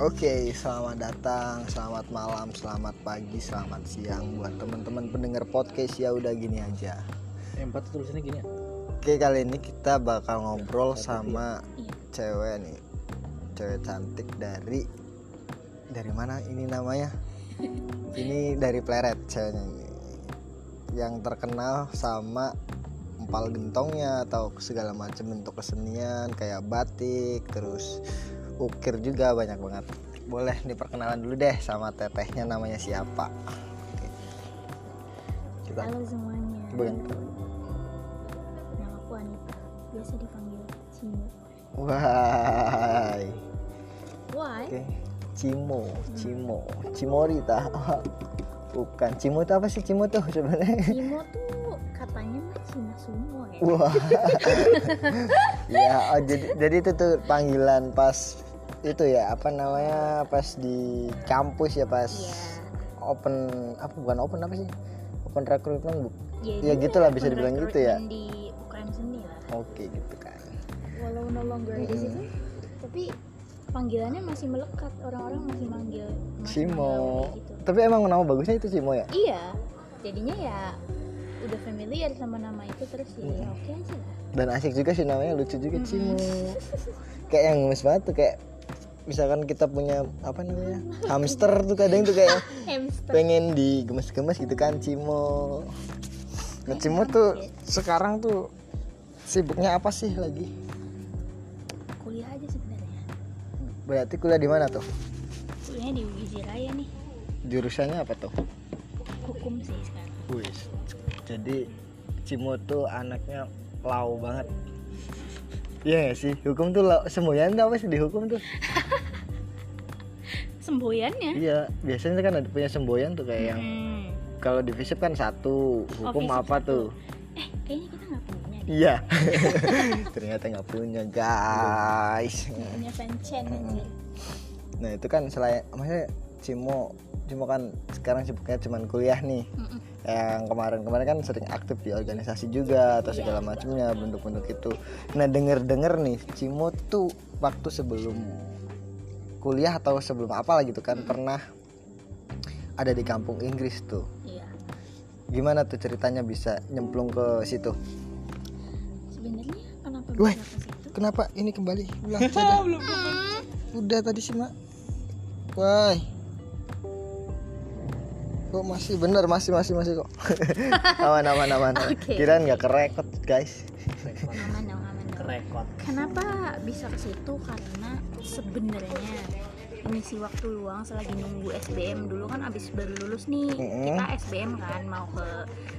Oke, selamat datang, selamat malam, selamat pagi, selamat siang buat teman-teman pendengar podcast ya udah gini aja. Empat tuh tulisannya gini ya Oke, kali ini kita bakal ngobrol sama cewek nih. Cewek cantik dari dari mana ini namanya? Ini dari Pleret ceweknya ini. Yang terkenal sama empal gentongnya atau segala macam bentuk kesenian kayak batik, terus ukir juga banyak banget. Boleh diperkenalan dulu deh sama tetehnya namanya siapa? Oke. Kita Halo semuanya. Nama aku Anita. Biasa dipanggil Cimo. Wah. Why? Oke. Cimo, Cimo, Cimorita. Bukan Cimo itu apa sih Cimo tuh sebenarnya? Cimo tuh katanya mah Cina semua ya. Wah. ya, oh, jadi jadi itu tuh panggilan pas itu ya apa namanya pas di kampus ya pas Iya. open apa bukan open apa sih? Open recruitment bu. Ya, ini gitulah bisa dibilang gitu ya. Di UKM seni lah. Oke gitu kan. Walau no longer di Mm-mm. situ, tapi panggilannya masih melekat. Orang-orang masih manggil. masih Cimo. manggil gitu. Tapi emang nama bagusnya itu Cimo ya? Iya. Jadinya ya udah familiar sama nama itu terus ya, ya oke aja lah. dan asik juga sih namanya lucu juga Mm-mm. Cimo kayak yang gemes banget tuh kayak misalkan kita punya apa namanya hamster tuh kadang tuh kayak pengen digemes-gemes gitu kan Cimo nah Cimo tuh sekarang tuh sibuknya apa sih lagi Kuliah aja sebenarnya. berarti kuliah di mana tuh Kuliahnya di Gizi Raya nih. jurusannya apa tuh Hukum sih sekarang. Wis jadi Cimo tuh anaknya lau banget Iya gak sih hukum tuh lau, semboyan tuh apa sih di hukum tuh Semboyannya? Iya, biasanya kan ada punya semboyan tuh kayak yang Hmm. kalau di FISIP kan satu, hukum FISIP apa satu. tuh? Eh, kayaknya kita nggak punya. Iya. Ternyata nggak punya, guys. Punya fanchan anjir. Nah, itu kan selain maksudnya Cimo Cimo kan sekarang sibuknya cuman kuliah nih. Mm-mm. Yang kemarin-kemarin kan sering aktif di organisasi juga atau segala macamnya bentuk-bentuk itu. Nah, denger-denger nih Cimo tuh waktu sebelum kuliah atau sebelum apa lah gitu kan pernah ada di kampung Inggris tuh. Iya. Gimana tuh ceritanya bisa nyemplung ke situ? Sebenarnya kenapa Weh. bisa ke situ? Kenapa ini kembali ulang saja? Udah tadi sih mak. Wah. Kok masih bener masih masih masih kok. aman aman aman. Oke. Kirain nggak kerekot guys. Aman dong, aman dong. kerekot Kenapa bisa ke situ? Karena sebenarnya mengisi waktu luang selagi nunggu SBM dulu kan abis baru lulus nih Mm-mm. kita SBM kan mau ke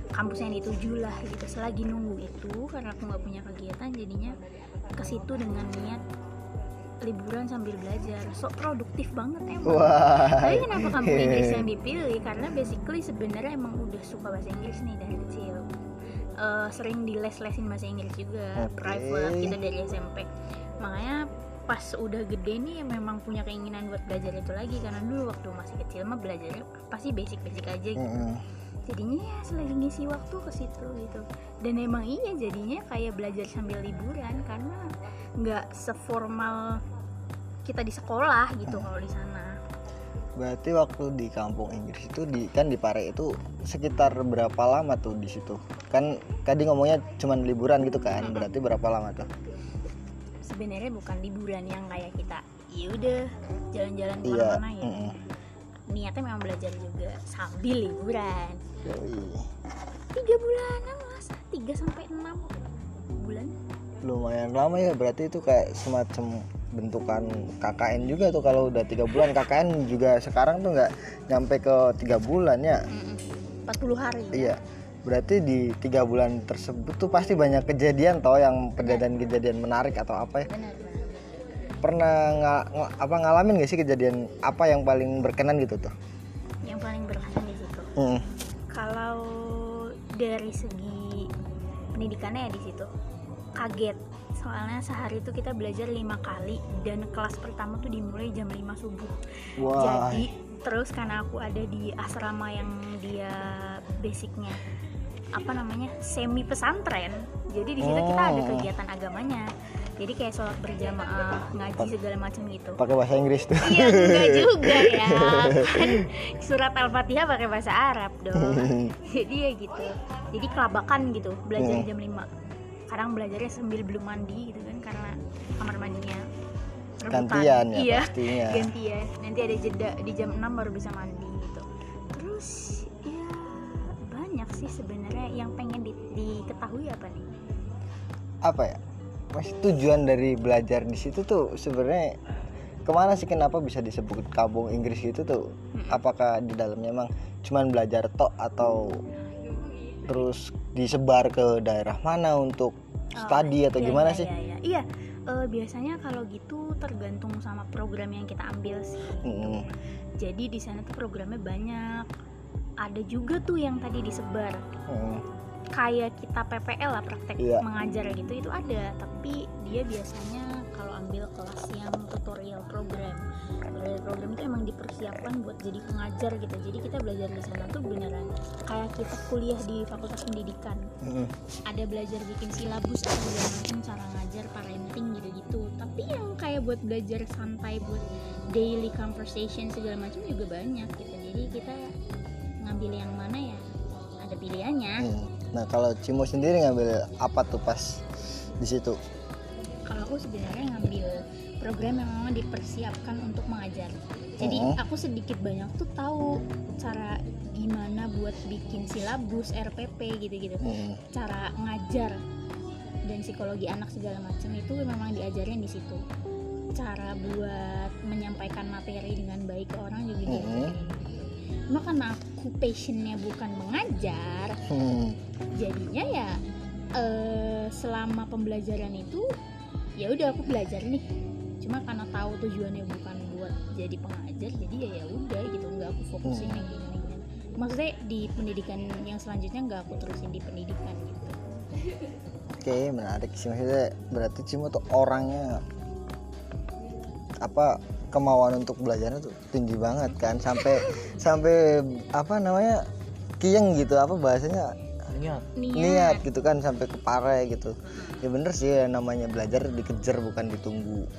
kampus yang dituju lah gitu selagi nunggu itu karena aku nggak punya kegiatan jadinya ke situ dengan niat liburan sambil belajar. Sok produktif banget emang. Wah. tapi kenapa kampung Inggris yang dipilih? Karena basically sebenarnya emang udah suka bahasa Inggris nih dari kecil. Eh, sering di les-lesin bahasa Inggris juga. Oke. private kita dari SMP makanya pas udah gede nih memang punya keinginan buat belajar itu lagi. Karena dulu waktu masih kecil mah belajarnya pasti basic-basic aja gitu. Mm-mm. Jadinya ya selagi ngisi waktu ke situ gitu dan emang iya jadinya kayak belajar sambil liburan karena nggak seformal kita di sekolah gitu kalau di sana Berarti waktu di kampung Inggris itu di kan di Pare itu sekitar berapa lama tuh di situ? Kan tadi ngomongnya cuman liburan gitu kan. Berarti berapa lama tuh? sebenarnya bukan liburan yang kayak kita ya udah jalan-jalan Iya. ke mana-mana ya mm-mm. Niatnya memang belajar juga sambil liburan. Tiga bulanan masa tiga sampai enam bulan. Lumayan lama ya berarti itu kayak semacam bentukan KKN juga tuh. Kalau udah tiga bulan KKN juga sekarang tuh nggak nyampe ke tiga bulan ya? Mm-mm. 40 hari. Iya. Berarti di tiga bulan tersebut tuh pasti banyak kejadian toh yang kejadian-kejadian menarik atau apa ya? Benar benar pernah nga- nga- apa ngalamin gak sih kejadian apa yang paling berkenan gitu tuh? Yang paling berkesan di situ? Mm. kalau dari segi pendidikannya ya di situ kaget. Soalnya sehari itu kita belajar lima kali dan kelas pertama tuh dimulai jam 5 subuh. Wah. Jadi terus karena aku ada di asrama yang dia basicnya apa namanya semi pesantren jadi di situ kita ada Oh. kegiatan agamanya jadi kayak sholat berjamaah ngaji segala macam gitu. Pakai bahasa Inggris tuh. Iya enggak juga ya. Kan surat al-fatihah pakai bahasa Arab dong. Jadi ya gitu. Jadi kelabakan gitu belajar Hmm. jam 5 kadang belajarnya sambil belum mandi gitu kan karena kamar mandinya rebutan. gantian ya iya pastinya. gantian. Nanti ada jeda di jam 6 baru bisa mandi gitu. Terus ya banyak sih sebenarnya yang pengen di- diketahui apa nih? Apa ya mas tujuan dari belajar di situ tuh sebenarnya ke mana sih kenapa bisa disebut kampung Inggris gitu tuh Mm-mm. apakah di dalamnya emang cuman belajar tok atau terus disebar ke daerah mana untuk studi atau Iya, gimana iya, sih iya, iya. Iya, eh, biasanya kalau gitu tergantung sama program yang kita ambil sih Mm-mm. jadi di sana tuh programnya banyak ada juga tuh yang tadi disebar Mm. Kayak kita PPL lah praktek Iya. mengajar gitu itu ada. Tapi dia biasanya kalau ambil kelas yang tutorial program. Tutorial program itu emang dipersiapkan buat jadi pengajar gitu. Jadi kita belajar di sana tuh beneran kayak kita kuliah di fakultas pendidikan. Mm-mm. ada belajar bikin silabus atau segala macam cara ngajar parenting gitu-gitu. Tapi yang kayak buat belajar santai buat daily conversation segala macam juga banyak gitu. Jadi kita ngambil yang mana ya ada pilihannya. Mm. Nah kalau Cimo sendiri ngambil apa tuh pas di situ kalau aku sebenarnya ngambil program yang memang dipersiapkan untuk mengajar jadi Mhm. aku sedikit banyak tuh tahu cara gimana buat bikin silabus RPP gitu-gitu Mm. cara ngajar dan psikologi anak segala macam itu memang diajarin di situ cara buat menyampaikan materi dengan baik ke orang juga Mhm. diajarin cuma karena aku passionnya bukan mengajar Hmm. jadinya ya eh, selama pembelajaran itu ya udah aku belajar nih. Cuma karena tahu tujuannya bukan buat jadi pengajar jadi ya ya udah gitu. Nggak aku fokusin Hmm. yang gini gini maksudnya di pendidikan yang selanjutnya nggak aku terusin di pendidikan gitu. Oke menarik sih. Maksudnya berarti Cimo tuh orangnya apa kemauan untuk belajarnya tuh tinggi banget kan. Sampai sampai apa namanya kiyeng gitu apa bahasanya? Niat. Niat gitu kan sampai ke pare gitu. Ya bener sih ya, namanya belajar dikejar bukan ditunggu.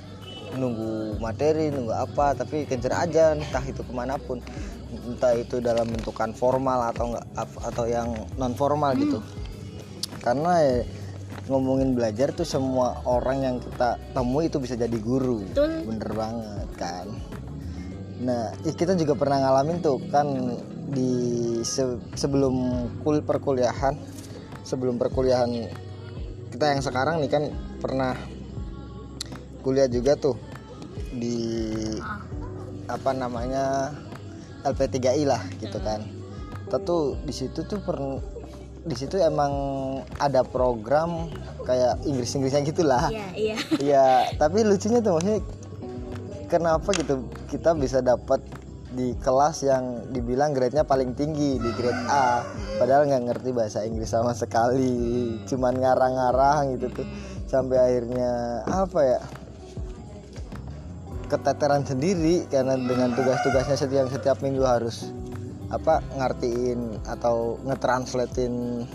Nunggu materi nunggu apa tapi kejar aja entah itu ke mana pun. Entah itu dalam bentukan formal atau enggak atau yang non formal gitu karena ya, ngomongin belajar tuh semua orang yang kita temui itu bisa jadi guru. Betul. bener banget kan nah kita juga pernah ngalamin tuh kan di se- sebelum kul perkuliahan sebelum perkuliahan kita yang sekarang nih kan pernah kuliah juga tuh di apa namanya LP3I lah gitu kan. Kita tuh di situ tuh per di situ emang ada program kayak Inggris Inggrisnya gitulah iya iya. Iya, tapi lucunya tuh maksudnya kenapa gitu kita bisa dapat di kelas yang dibilang grade-nya paling tinggi di grade A. Padahal nggak ngerti bahasa Inggris sama sekali. Cuman ngarang-ngarang gitu tuh. Sampai akhirnya apa ya keteteran sendiri karena dengan tugas-tugasnya setiap setiap minggu harus apa ngertiin atau ngetranslatein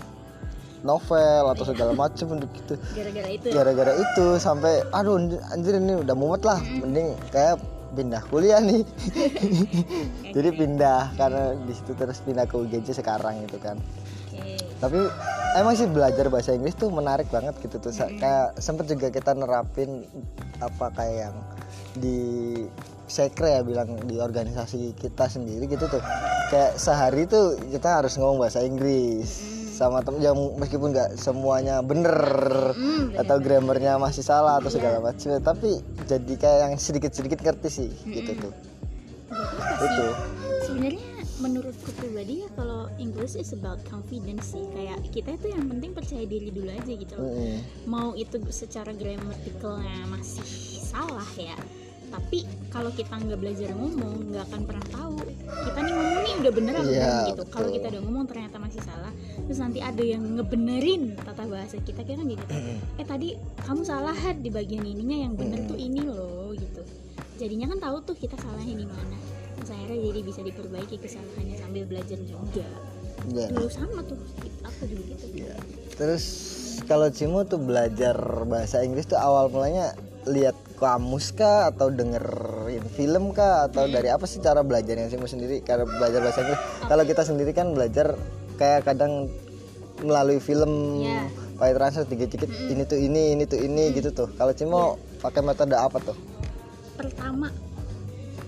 novel atau segala macam gitu gara-gara itu gara-gara itu sampai aduh anj- anjir ini udah mumet lah. Mending kayak pindah kuliah nih. Jadi pindah karena di situ terus pindah ke UGJ sekarang gitu kan. Oke. tapi emang sih belajar bahasa Inggris tuh menarik banget gitu tuh. Sa- kayak sempet juga kita nerapin apa kayak yang di sekre ya bilang di organisasi kita sendiri gitu tuh. Kayak sehari tuh kita harus ngomong bahasa Inggris sama temen yang meskipun nggak semuanya bener Hmm, bener. atau grammarnya masih salah atau segala macam tapi jadi kayak yang sedikit-sedikit ngerti sih gitu tuh itu sebenarnya menurutku pribadi ya kalau English is about confidence sih kayak kita itu yang penting percaya diri dulu aja gitu loh. Mm-mm. mau itu secara gramatikalnya masih salah ya tapi kalau kita nggak belajar ngomong nggak akan pernah tahu kita nih ngomong nih udah bener apa Iya, belum gitu. Kalau kita udah ngomong ternyata masih salah terus nanti ada yang ngebenerin tata bahasa kita kan gitu. Eh tadi kamu salah Had, di bagian ininya yang bener tuh ini loh gitu. Jadinya kan tahu tuh kita salahnya di mana. Terus akhirnya jadi bisa diperbaiki kesalahannya sambil belajar juga. Iya. dulu sama tuh aku juga gitu. Iya. Terus kalau Cimo tuh belajar bahasa Inggris tuh awal mulanya lihat kamus kah atau dengerin film kah atau Hmm. dari apa sih cara belajarnya Cimo sendiri karena belajar bahasa Inggris? Kalau kita sendiri kan belajar kayak kadang melalui film Iya. pakai translate dikit-dikit ini tuh ini ini tuh ini gitu tuh. Kalau Cimo pakai metode apa tuh? pertama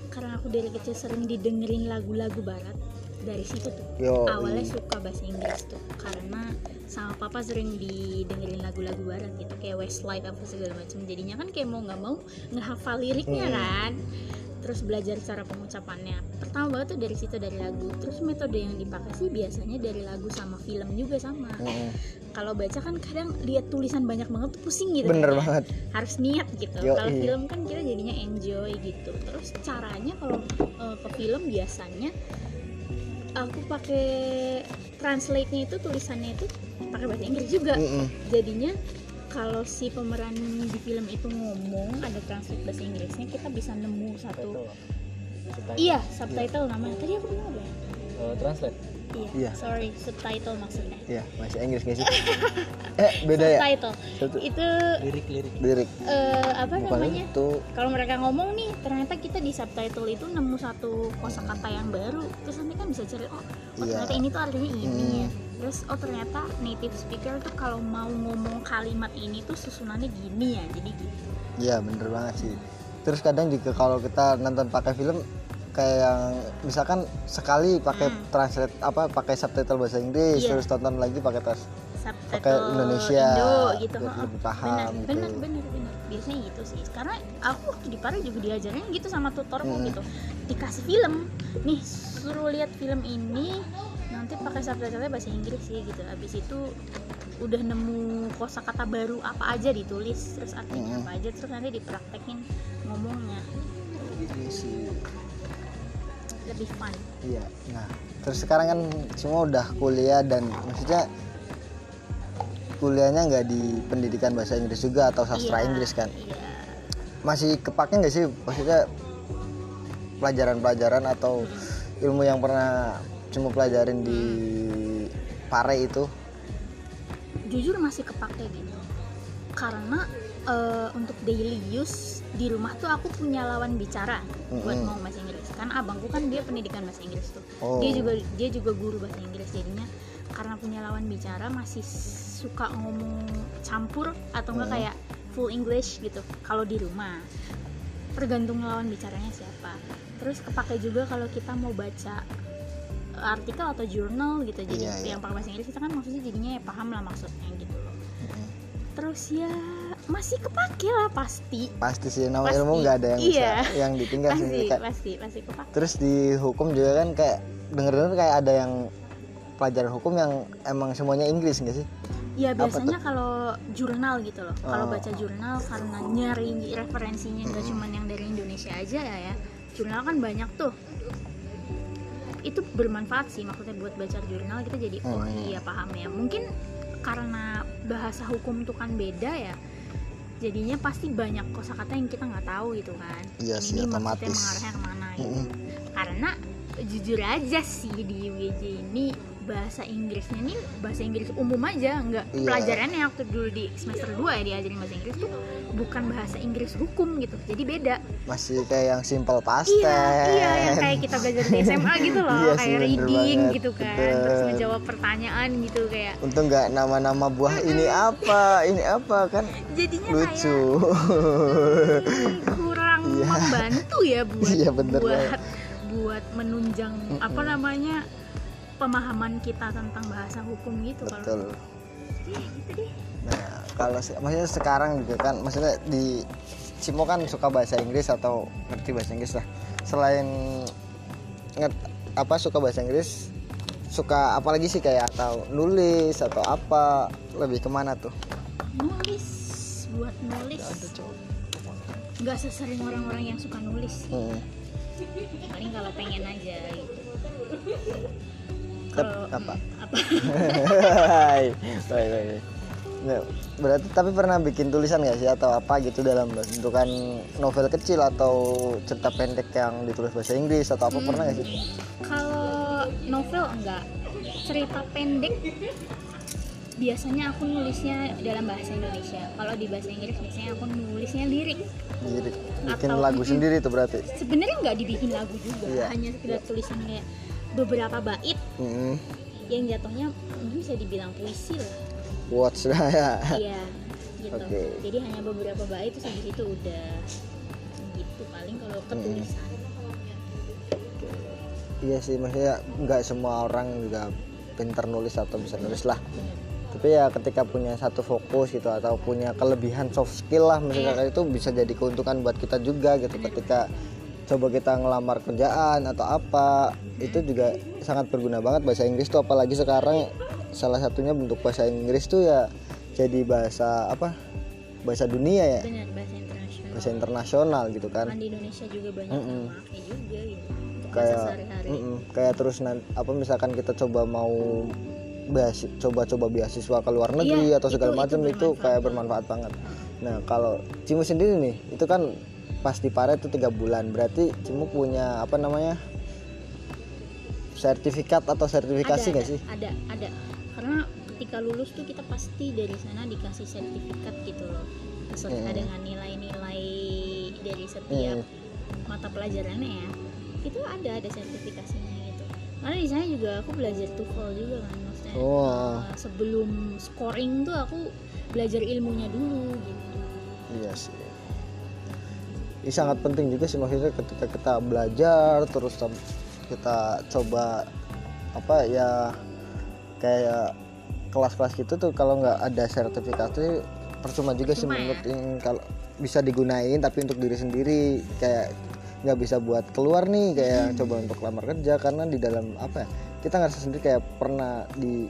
karena aku dari kecil sering didengerin lagu-lagu barat dari situ tuh Yo. awalnya suka bahasa Inggris tuh karena sama papa sering didengerin lagu-lagu barat gitu kayak Westlife apa segala macam jadinya kan kayak mau nggak mau ngehafal liriknya Hmm. kan terus belajar cara pengucapannya pertama banget tuh dari situ dari lagu terus metode yang dipakai sih biasanya dari lagu sama film juga sama Mm-mm. kalau baca kan kadang lihat tulisan banyak banget tuh pusing gitu Bener kan ya. banget. harus niat gitu kalau film kan kita jadinya enjoy gitu terus caranya kalau eh, ke film biasanya aku pakai translate-nya itu tulisannya itu pakai bahasa Inggris juga. Mm-mm. jadinya kalau si pemeran di film itu ngomong ada translate bahasa Inggrisnya kita bisa nemu satu Subtitle. iya subtitle namanya. Tadi aku bilang apa ya? Eh, translate iya, Iya. sorry subtitle maksudnya Iya, bahasa Inggris nggak sih? eh, beda ya? subtitle Satu itu lirik-lirik lirik. eh, apa Bukan namanya itu kalau mereka ngomong nih ternyata kita di subtitle itu nemu satu kosakata yang baru terus nanti kan bisa cari oh, oh Iya. ternyata ini tuh artinya ini Hmm. ya terus oh ternyata native speaker tuh kalau mau ngomong kalimat ini tuh susunannya gini ya jadi gitu Iya bener banget sih. Terus kadang juga kalau kita nonton pakai film kayak yang misalkan sekali pakai Hmm. translate apa pakai subtitle bahasa Inggris Iya. terus tonton lagi pakai tas subtitle Pakai Indonesia, Indo gitu biar lebih paham gitu. bener bener bener biasanya gitu sih karena aku waktu di Paris juga diajarin gitu sama tutorku Hmm. gitu dikasih film nih suruh lihat film ini nanti pakai subtitlenya bahasa Inggris sih gitu habis itu udah nemu kosakata baru apa aja ditulis terus artinya Hmm. apa aja terus nanti dipraktekin ngomongnya Iya sih. Lebih fun Iya. Nah, terus sekarang kan semua udah kuliah dan maksudnya kuliahnya nggak di pendidikan bahasa Inggris juga atau sastra Iya, Inggris kan? iya Masih kepake nggak sih maksudnya pelajaran-pelajaran atau ilmu yang pernah cuma pelajarin di Pare itu? jujur masih kepake gitu karena eh, untuk daily use di rumah tuh aku punya lawan bicara buat Mm-mm. ngomong bahasa Inggris kan abangku kan dia pendidikan bahasa Inggris tuh Oh. dia juga dia juga guru bahasa Inggris jadinya karena punya lawan bicara masih suka ngomong campur atau enggak Mm. kayak full English gitu kalau di rumah tergantung lawan bicaranya siapa terus kepake juga kalau kita mau baca artikel atau jurnal gitu jadi Iya, iya. yang pakai bahasa Inggris kita kan maksudnya jadinya ya paham lah maksudnya gitu loh Mm-mm. terus ya masih kepake lah pasti Pasti sih nama Pasti. ilmu nggak ada yang bisa Iya. yang ditinggal pasti sendiri kayak pasti pasti kepake terus di hukum juga kan kayak denger-denger kayak ada yang pelajaran hukum yang emang semuanya Inggris nggak sih? ya biasanya kalau jurnal gitu loh kalau Oh. baca jurnal karena nyari referensinya nggak cuma yang dari Indonesia aja ya ya jurnal kan banyak tuh itu bermanfaat sih maksudnya buat baca jurnal kita jadi oh Hmm. iya paham ya mungkin karena bahasa hukum tuh kan beda ya jadinya pasti banyak kosakata yang kita nggak tahu gitu kan Iya sih, ini maksudnya otomatis. mengarahnya ke mana gitu Mm-mm. karena jujur aja sih di UGJ ini bahasa Inggrisnya ini bahasa Inggris umum aja nggak Iya. pelajarannya waktu dulu di semester 2 ya diajarin bahasa Inggris tuh bukan bahasa Inggris hukum gitu jadi beda Masih kayak yang simple past iya iya yang kayak kita belajar di SMA gitu loh Iya kayak reading banget, gitu kan betul. terus ngejawab pertanyaan gitu kayak Untung nggak nama-nama buah ini apa, ini apa kan jadinya lucu. kayak hmm, kurang Iya. membantu ya buat Iya, bener buat banget. buat menunjang apa namanya pemahaman kita tentang bahasa hukum gitu kalau Betul. Eh, gitu deh Nah, kalau maksudnya sekarang juga kan, maksudnya di Cimo kan suka bahasa Inggris atau ngerti bahasa Inggris lah. Selain nget, apa suka bahasa Inggris, suka apa lagi sih kayak atau nulis atau apa lebih ke mana tuh? nulis buat nulis nggak sesering orang-orang yang suka nulis sih. Hmm. paling kalau pengen aja gitu kalau apa? hmm, apa? Baik, baik, berarti tapi pernah bikin tulisan nggak sih atau apa gitu dalam bentukan novel kecil atau cerita pendek yang ditulis bahasa Inggris atau apa? Pernah nggak sih? kalau novel enggak. Cerita pendek biasanya aku nulisnya dalam bahasa Indonesia. Kalau di bahasa Inggris biasanya aku nulisnya lirik. Jadi bikin Atau- lagu sendiri tuh berarti? Sebenarnya nggak dibikin lagu juga. Iya. hanya sekedar tulisan kayak beberapa bait Mm-mm. yang jatuhnya mungkin bisa dibilang puisi lah. Lah ya iya gitu. Oke. jadi hanya beberapa bait terus habis itu udah gitu. Paling kalau ketulisan. Iya sih maksudnya nggak semua orang juga pintar nulis atau bisa nulis lah. Tapi ya ketika punya satu fokus gitu atau punya kelebihan soft skill lah misalnya kayak itu bisa jadi keuntungan buat kita juga gitu. Ketika coba kita ngelamar kerjaan atau apa itu juga sangat berguna banget bahasa Inggris tuh. Apalagi sekarang salah satunya bentuk bahasa Inggris tuh ya jadi bahasa apa? Bahasa dunia ya. Benar bahasa internasional. Bahasa internasional gitu kan. Di Indonesia juga banyak yang pakai juga gitu. Kayak sehari-hari. mm-mm, kayak terus nan- apa misalkan kita coba mau beas coba-coba beasiswa ke luar negeri Iya, atau segala macam itu itu, kayak bermanfaat banget. Nah kalau Cimu sendiri nih itu kan pas di Pare itu tiga bulan berarti Cimu punya apa namanya sertifikat atau sertifikasi nggak sih? ada ada karena ketika lulus tuh kita pasti dari sana dikasih sertifikat gitu loh beserta Hmm. dengan nilai-nilai dari setiap mata pelajarannya ya itu ada ada sertifikasinya gitu karena di sana juga aku belajar TOEFL juga kan maksudnya Wah. eh, sebelum scoring tuh aku belajar ilmunya dulu gitu Iya sih. Ini sangat penting juga sih maksudnya ketika kita belajar terus kita coba apa ya kayak kelas-kelas gitu tuh kalau nggak ada sertifikasi percuma juga sih Percuma menurut ya. yang kalau bisa digunain tapi untuk diri sendiri kayak nggak bisa buat keluar nih kayak Hmm. coba untuk lamar kerja karena di dalam apa ya kita ngerasa sendiri kayak pernah di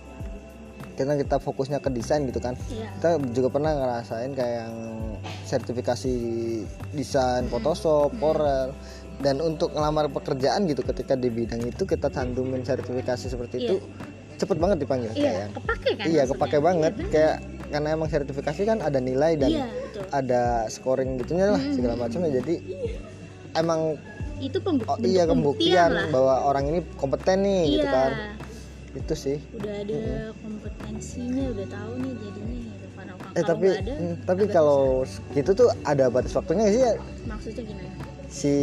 karena kita fokusnya ke desain gitu kan. Iya. kita juga pernah ngerasain kayak yang sertifikasi desain Photoshop, Corel. Dan untuk ngelamar pekerjaan gitu ketika di bidang itu kita cantumin sertifikasi seperti itu cepet banget dipanggil iya kayak. kepake kan iya kepake banget. Iya, kayak karena emang sertifikasi kan ada nilai dan iya betul. ada scoring gitunya lah segala macamnya jadi emang itu pembu- oh, iya pembuktian lah. bahwa orang ini kompeten nih gitu iya. kan itu sih udah ada kompetensinya udah tahu nih jadinya gitu karena eh tapi ada hmm, tapi kalau gitu tuh ada batas waktunya sih ya maksudnya gimana si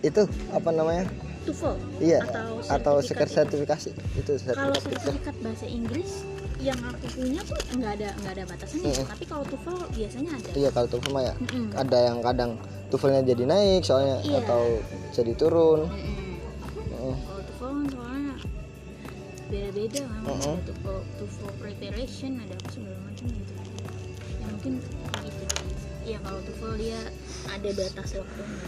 itu apa namanya TOEFL iya atau atau sertifikat sekedar itu? sertifikasi itu kalau sertifikat bahasa Inggris yang aku punya tuh nggak ada nggak ada batasnya Mm-mm. tapi kalau TOEFL biasanya ada iya kalau TOEFL mah ya Mm-mm. ada yang kadang TOEFL-nya jadi naik soalnya Iya. atau jadi turun Mm-mm. Heeh. Beda-beda memang Mm-mm. ada TOEFL TOEFL preparation ada apa segala macam gitu. Yang mungkin gitu. Iya kalau TOEFL dia ada batas waktunya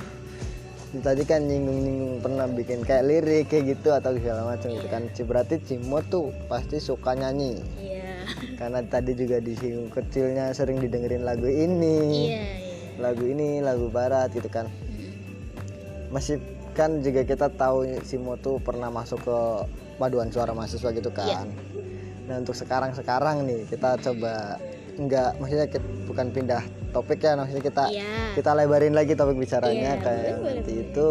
tadi kan nyinggung-nyinggung pernah bikin kayak lirik kayak gitu atau segala macam gitu kan. Ci- berarti Cimo tuh pasti suka nyanyi. Iya. Karena tadi juga disinggung kecilnya sering didengerin lagu ini. Iya iya. Lagu ini lagu barat gitu kan. Mm. masih kan juga kita tahu Simo tuh pernah masuk ke paduan suara mahasiswa gitu Iya. kan. Nah untuk sekarang sekarang nih kita coba nggak maksudnya kita, bukan pindah topik ya maksudnya kita iya kita lebarin lagi topik bicaranya Iya, kayak boleh, nanti boleh. itu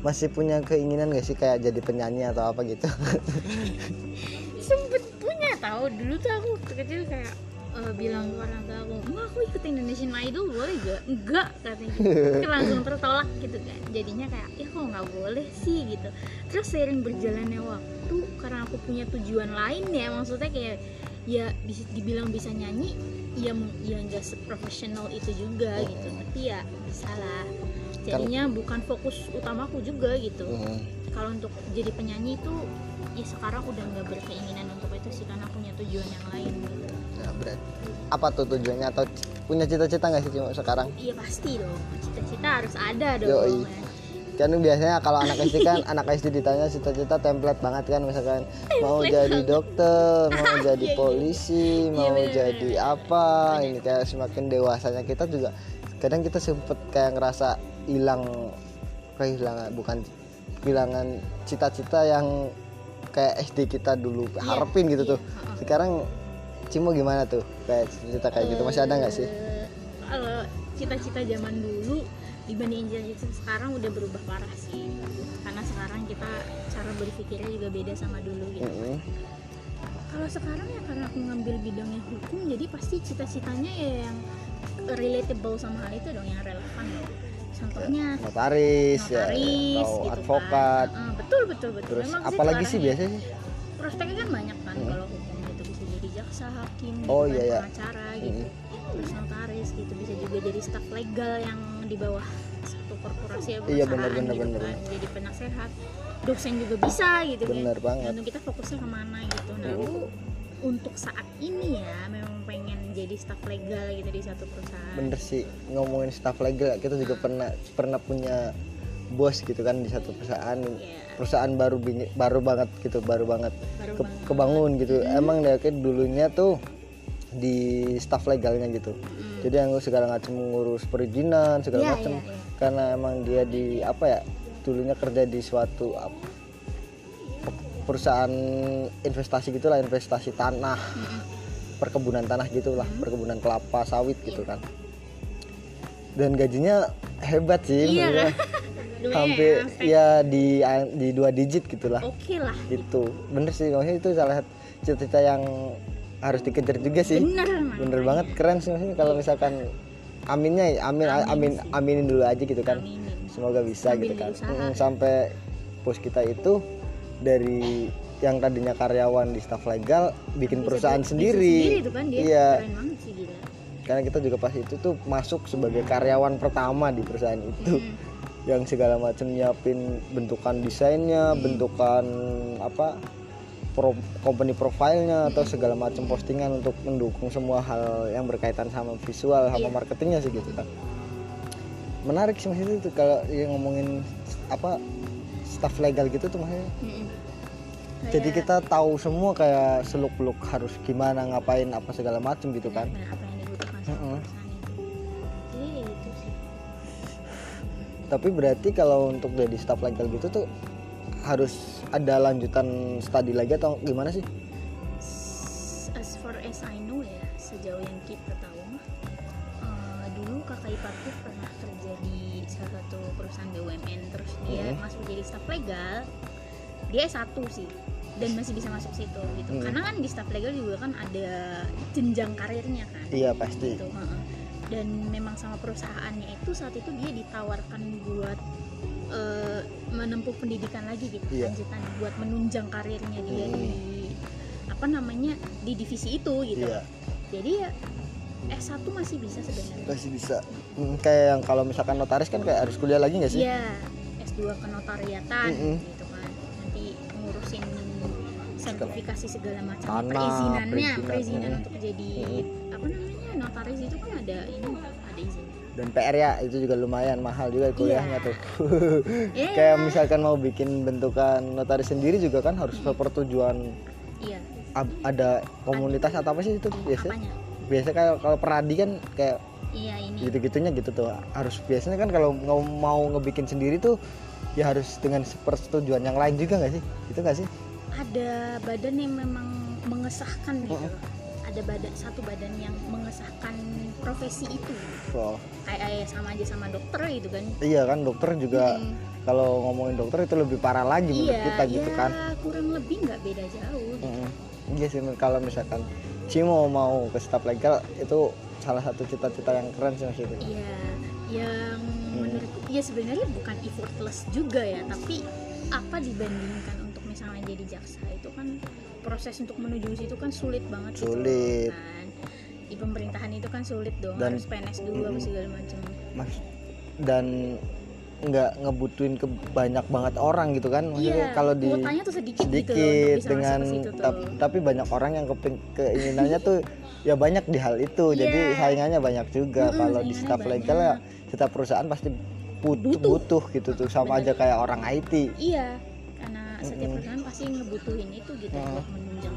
masih punya keinginan gak sih kayak jadi penyanyi atau apa gitu? sempet punya tahu dulu tuh aku kecil kayak eh, bilang ke orang tua aku mau aku ikut Indonesian Idol boleh gak? Enggak katanya. Gitu. langsung tertolak gitu kan. Jadinya kayak ya kok nggak boleh sih gitu. Terus seiring berjalannya waktu karena aku punya tujuan lain ya maksudnya kayak ya bisa dibilang bisa nyanyi ya ya nggak seprofesional itu juga gitu. tapi ya bisa lah. Jadinya bukan fokus utamaku juga gitu. Hmm. kalau untuk jadi penyanyi itu ya sekarang udah nggak berkeinginan untuk itu sih karena punya tujuan yang lain gitu Berarti apa tuh tujuannya? Atau punya cita-cita nggak sih Cimo sekarang? iya pasti dong. Cita-cita harus ada Yoi. dong kan biasanya kalau anak SD kan anak SD ditanya cita-cita template banget kan misalkan mau jadi dokter mau jadi Iya, iya. polisi mau jadi apa ini kayak semakin dewasanya kita juga kadang kita sempet kayak ngerasa hilang kehilangan bukan kehilangan cita-cita yang kayak SD kita dulu harapin gitu tuh. Sekarang Cimo gimana tuh kayak cita kayak gitu masih ada nggak sih Eh, kalau cita-cita zaman dulu dibandingin generasi sekarang udah berubah parah sih karena sekarang kita cara berpikirnya juga beda sama dulu gitu Mm-mm. kalau sekarang ya karena aku ngambil bidangnya hukum jadi pasti cita-citanya ya yang relatable sama hal itu dong yang relevan ya. contohnya notaris, ya notaris atau gitu advokat kan. Heeh, betul betul betul terus Memang apalagi sih ya, biasanya sih prospeknya kan banyak kan Hmm. kalau hukum jaksa hakim Oh, gitu iya, kan, iya. pengacara gitu terus notaris gitu bisa juga jadi staf legal yang di bawah satu korporasi atau Iya, benar, benar, gitu benar, kan jadi penasehat dosen juga bisa gitu bener kan. Banget. Tergantung kita fokusnya ke mana gitu. Nah Mm. aku untuk saat ini ya memang pengen jadi staf legal gitu di satu perusahaan. Bener sih ngomongin staff legal kita juga pernah pernah punya bos gitu kan di satu perusahaan Iya, perusahaan baru bini- baru banget gitu baru banget baru ke- banget. kebangun gitu emang dia kayak dulunya tuh di staff legalnya gitu Mm. jadi yang segala macam ngurus perizinan segala Iya, macam iya, iya. karena emang dia di apa ya dulunya kerja di suatu perusahaan investasi gitulah investasi tanah Mm-mm. perkebunan tanah gitulah Hmm. perkebunan kelapa sawit gitu kan dan gajinya hebat sih Iya kan? Hampir ya, ya di di dua digit gitulah. Oke lah. Gitu. Bener sih maksudnya itu salah satu cita-cita yang harus dikejar juga sih. Bener bener banget keren sih maksudnya kalau misalkan aminnya ya, amin Amin amin sih. aminin dulu aja gitu kan. Aminin. semoga bisa Sambil gitu kan. sampai bos kita itu dari yang tadinya karyawan di staf legal bikin Bisa perusahaan buat sendiri, kan dia. Iya. Sih karena kita juga pas itu tuh masuk sebagai karyawan pertama di perusahaan itu. Yang segala macam nyiapin bentukan desainnya bentukan apa pro, company profilnya atau segala macam postingan untuk mendukung semua hal yang berkaitan sama visual sama Iya. marketingnya sih gitu kan menarik sih maksudnya itu kalau yang ngomongin apa staff legal gitu tuh maksudnya Mm-mm. jadi Kayak kita tahu semua kayak seluk beluk harus gimana ngapain apa segala macam gitu kan benar-benar apa yang dibutuhkan sama Mm-mm. Tapi berarti kalau untuk jadi staff legal gitu tuh harus ada lanjutan studi lagi atau gimana sih as far as I know ya sejauh yang kita tahu mah eh, dulu kakak iparku pernah kerja di salah satu perusahaan BUMN terus dia Mhm. masuk jadi staf legal dia S1 sih dan masih bisa masuk situ gitu Mhm. karena kan di staf legal juga kan ada jenjang karirnya kan iya pasti gitu. Dan memang sama perusahaannya itu saat itu dia ditawarkan buat eh, menempuh pendidikan lagi gitu Iya. lanjutan buat menunjang karirnya dia Hmm. di apa namanya di divisi itu gitu. Iya. Jadi ya S1 masih bisa sebenarnya. Masih bisa. Hmm, kayak yang kalau misalkan notaris kan kayak harus kuliah lagi nggak sih? Iya S2 kenotariatan Mm-mm. gitu kan. Nanti ngurusin sertifikasi segala macam Tanah, perizinannya perizinan, perizinan untuk jadi apa namanya? Notaris itu kan ada ini ada izin. Dan PR ya itu juga lumayan mahal juga kuliahnya Iya. tuh. Iya. kayak misalkan mau bikin bentukan notaris sendiri juga kan harus persetujuan iya. ab- ada komunitas atau apa sih itu biasanya apanya? Biasanya kayak kalau peradi kan kayak iya ini. gitu-gitunya gitu tuh. Harus biasanya kan kalau nggak mau ngebikin sendiri tuh ya harus dengan persetujuan yang lain juga nggak sih? Itu nggak sih? Ada badan yang memang mengesahkan gitu. Ada badan satu badan yang mengesahkan profesi itu Wow. kayak ya sama aja sama dokter gitu kan iya kan dokter juga Mm. kalau ngomongin dokter itu lebih parah lagi menurut iya kita gitu ya kan kurang lebih nggak beda jauh gitu. Mm-mm. iya sih kalau misalkan Cimo mau ke staf legal itu salah satu cita-cita yang keren sih maksudnya iya yang Hmm. menurutku ya sebenarnya bukan effortless juga ya tapi apa dibandingkan untuk misalnya jadi jaksa itu kan proses untuk menuju situ kan sulit banget gitu Sulit. kan di pemerintahan itu kan sulit dong Dan- harus PNS dulu apa Mm-mm. segala macam Mas dan nggak ngebutuhin ke banyak banget orang gitu kan maksudnya iya kalau di tuh sedikit, gitu loh, sedikit bisa dengan masuk ke situ tuh. tap- tapi banyak orang yang keping, keinginannya tuh ya banyak di hal itu jadi Iya. saingannya banyak juga Mm-mm, kalau di staff legal ya setiap perusahaan pasti butuh, Butuh. butuh gitu tuh sama Bener. aja kayak orang IT iya setiap perusahaan pasti ngebutuhin itu gitu Mm. buat menunjang.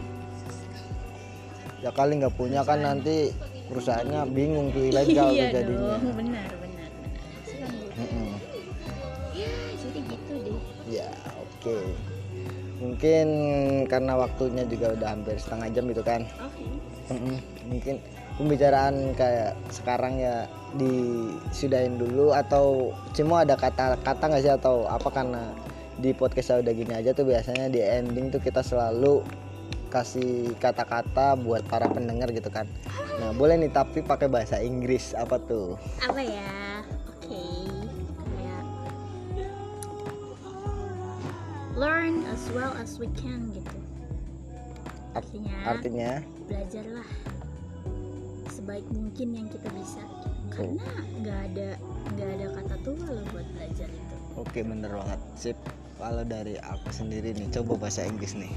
Ya kali nggak punya kan nanti perusahaannya bingung tuh ilegal iya tuh jadinya. dong benar benar benar. Kan gitu. Mm-mm. ya jadi gitu deh. Ya oke. Mungkin karena waktunya juga udah hampir setengah jam gitu kan. Oke. Mm-mm. mungkin pembicaraan kayak sekarang ya disudahin dulu atau cuma ada kata-kata nggak sih atau apa karena di podcast saya udah gini aja tuh biasanya di ending tuh kita selalu kasih kata-kata buat para pendengar gitu kan. Nah boleh nih tapi pakai bahasa Inggris. Apa tuh? Apa ya? Oke. Kayak learn as well as we can gitu. Art- artinya artinya? belajarlah sebaik mungkin yang kita bisa karena nggak ada nggak ada kata tua loh buat belajar itu. Oke bener banget. Sip kalau dari aku sendiri nih coba bahasa Inggris nih.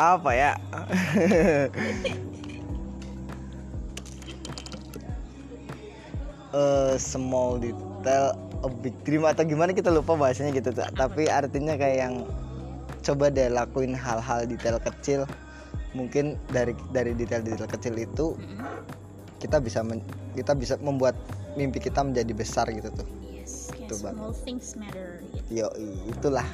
Apa ya? Eh, small detail a big dream atau gimana kita lupa bahasanya gitu tuh tapi artinya kayak yang coba deh lakuin hal-hal detail kecil. Mungkin dari dari detail-detail kecil itu Mm-mm. kita bisa men- kita bisa membuat mimpi kita menjadi besar gitu tuh yes kayak Tuh, Bang. small things matter gitu Yo, itulah.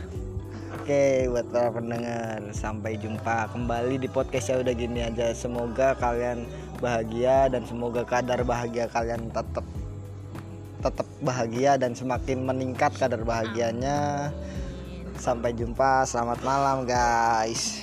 Oke, buat para pendengar, sampai jumpa kembali di podcast ya udah gini aja. Semoga kalian bahagia dan semoga kadar bahagia kalian tetap tetap bahagia dan semakin meningkat kadar bahagianya. Sampai jumpa, selamat malam guys.